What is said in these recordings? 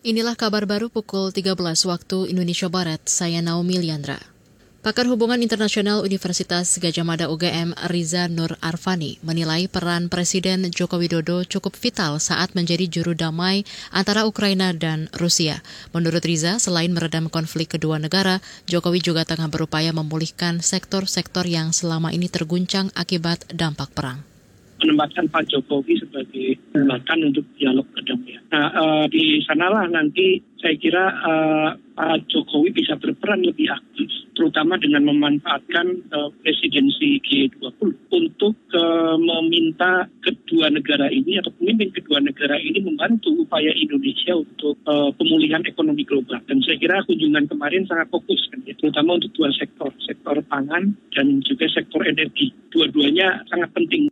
Inilah kabar baru pukul 13 waktu Indonesia Barat, saya Naomi Liandra. Pakar Hubungan Internasional Universitas Gajah Mada UGM Riza Nur Arfani menilai peran Presiden Joko Widodo cukup vital saat menjadi juru damai antara Ukraina dan Rusia. Menurut Riza, selain meredam konflik kedua negara, Jokowi juga tengah berupaya memulihkan sektor-sektor yang selama ini terguncang akibat dampak perang menempatkan Pak Jokowi sebagai jembatan untuk dialog kedamaian. Nah, uh, di sanalah nanti saya kira uh, Pak Jokowi bisa berperan lebih aktif, terutama dengan memanfaatkan uh, presidensi G20 untuk uh, meminta kedua negara ini atau pemimpin kedua negara ini membantu upaya Indonesia untuk uh, pemulihan ekonomi global. Dan saya kira kunjungan kemarin sangat fokus, kan, ya, terutama untuk dua sektor, sektor pangan dan juga sektor energi. Dua-duanya sangat penting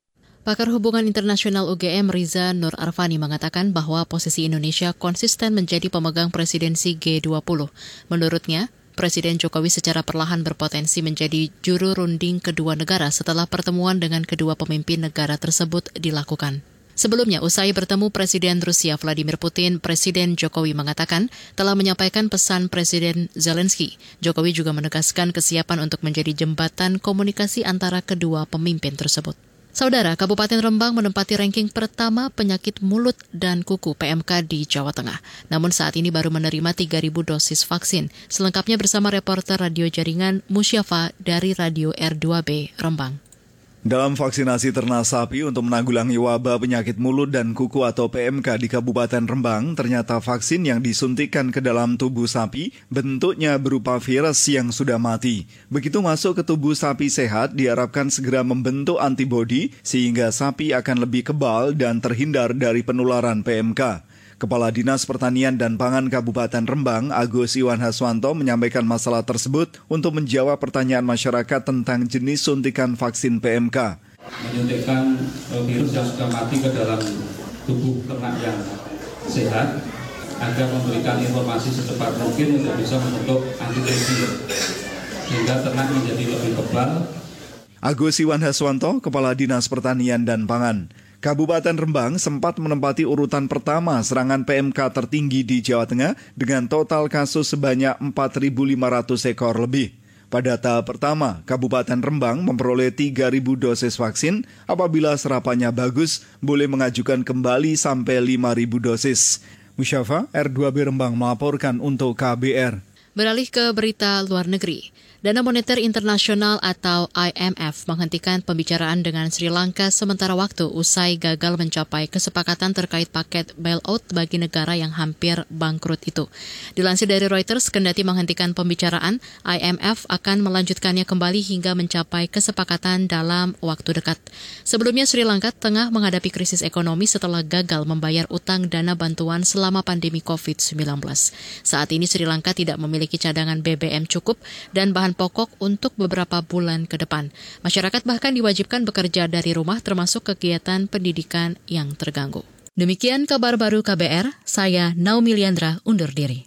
Pakar Hubungan Internasional UGM Riza Nur Arfani mengatakan bahwa posisi Indonesia konsisten menjadi pemegang presidensi G20. Menurutnya, Presiden Jokowi secara perlahan berpotensi menjadi juru runding kedua negara setelah pertemuan dengan kedua pemimpin negara tersebut dilakukan. Sebelumnya, usai bertemu Presiden Rusia Vladimir Putin, Presiden Jokowi mengatakan telah menyampaikan pesan Presiden Zelensky. Jokowi juga menegaskan kesiapan untuk menjadi jembatan komunikasi antara kedua pemimpin tersebut. Saudara, Kabupaten Rembang menempati ranking pertama penyakit mulut dan kuku PMK di Jawa Tengah. Namun saat ini baru menerima 3.000 dosis vaksin. Selengkapnya bersama reporter radio jaringan Musyafa dari Radio R2B Rembang. Dalam vaksinasi ternak sapi untuk menanggulangi wabah penyakit mulut dan kuku atau PMK di Kabupaten Rembang, ternyata vaksin yang disuntikan ke dalam tubuh sapi bentuknya berupa virus yang sudah mati. Begitu masuk ke tubuh sapi sehat, diharapkan segera membentuk antibodi sehingga sapi akan lebih kebal dan terhindar dari penularan PMK. Kepala Dinas Pertanian dan Pangan Kabupaten Rembang, Agus Iwan Haswanto menyampaikan masalah tersebut untuk menjawab pertanyaan masyarakat tentang jenis suntikan vaksin PMK. Menyuntikkan eh, virus yang sudah mati ke dalam tubuh ternak yang sehat agar memberikan informasi secepat mungkin untuk bisa membentuk antibodi sehingga ternak menjadi lebih kebal. Agus Iwan Haswanto, Kepala Dinas Pertanian dan Pangan. Kabupaten Rembang sempat menempati urutan pertama serangan PMK tertinggi di Jawa Tengah dengan total kasus sebanyak 4.500 ekor lebih. Pada tahap pertama, Kabupaten Rembang memperoleh 3.000 dosis vaksin. Apabila serapannya bagus, boleh mengajukan kembali sampai 5.000 dosis. Musyafa, R2B Rembang melaporkan untuk KBR. Beralih ke berita luar negeri. Dana Moneter Internasional atau IMF menghentikan pembicaraan dengan Sri Lanka sementara waktu usai gagal mencapai kesepakatan terkait paket bailout bagi negara yang hampir bangkrut itu. Dilansir dari Reuters, kendati menghentikan pembicaraan, IMF akan melanjutkannya kembali hingga mencapai kesepakatan dalam waktu dekat. Sebelumnya Sri Lanka tengah menghadapi krisis ekonomi setelah gagal membayar utang dana bantuan selama pandemi COVID-19. Saat ini Sri Lanka tidak memiliki cadangan BBM cukup dan bahan pokok untuk beberapa bulan ke depan. Masyarakat bahkan diwajibkan bekerja dari rumah termasuk kegiatan pendidikan yang terganggu. Demikian kabar baru KBR, saya Naomi Liandra undur diri.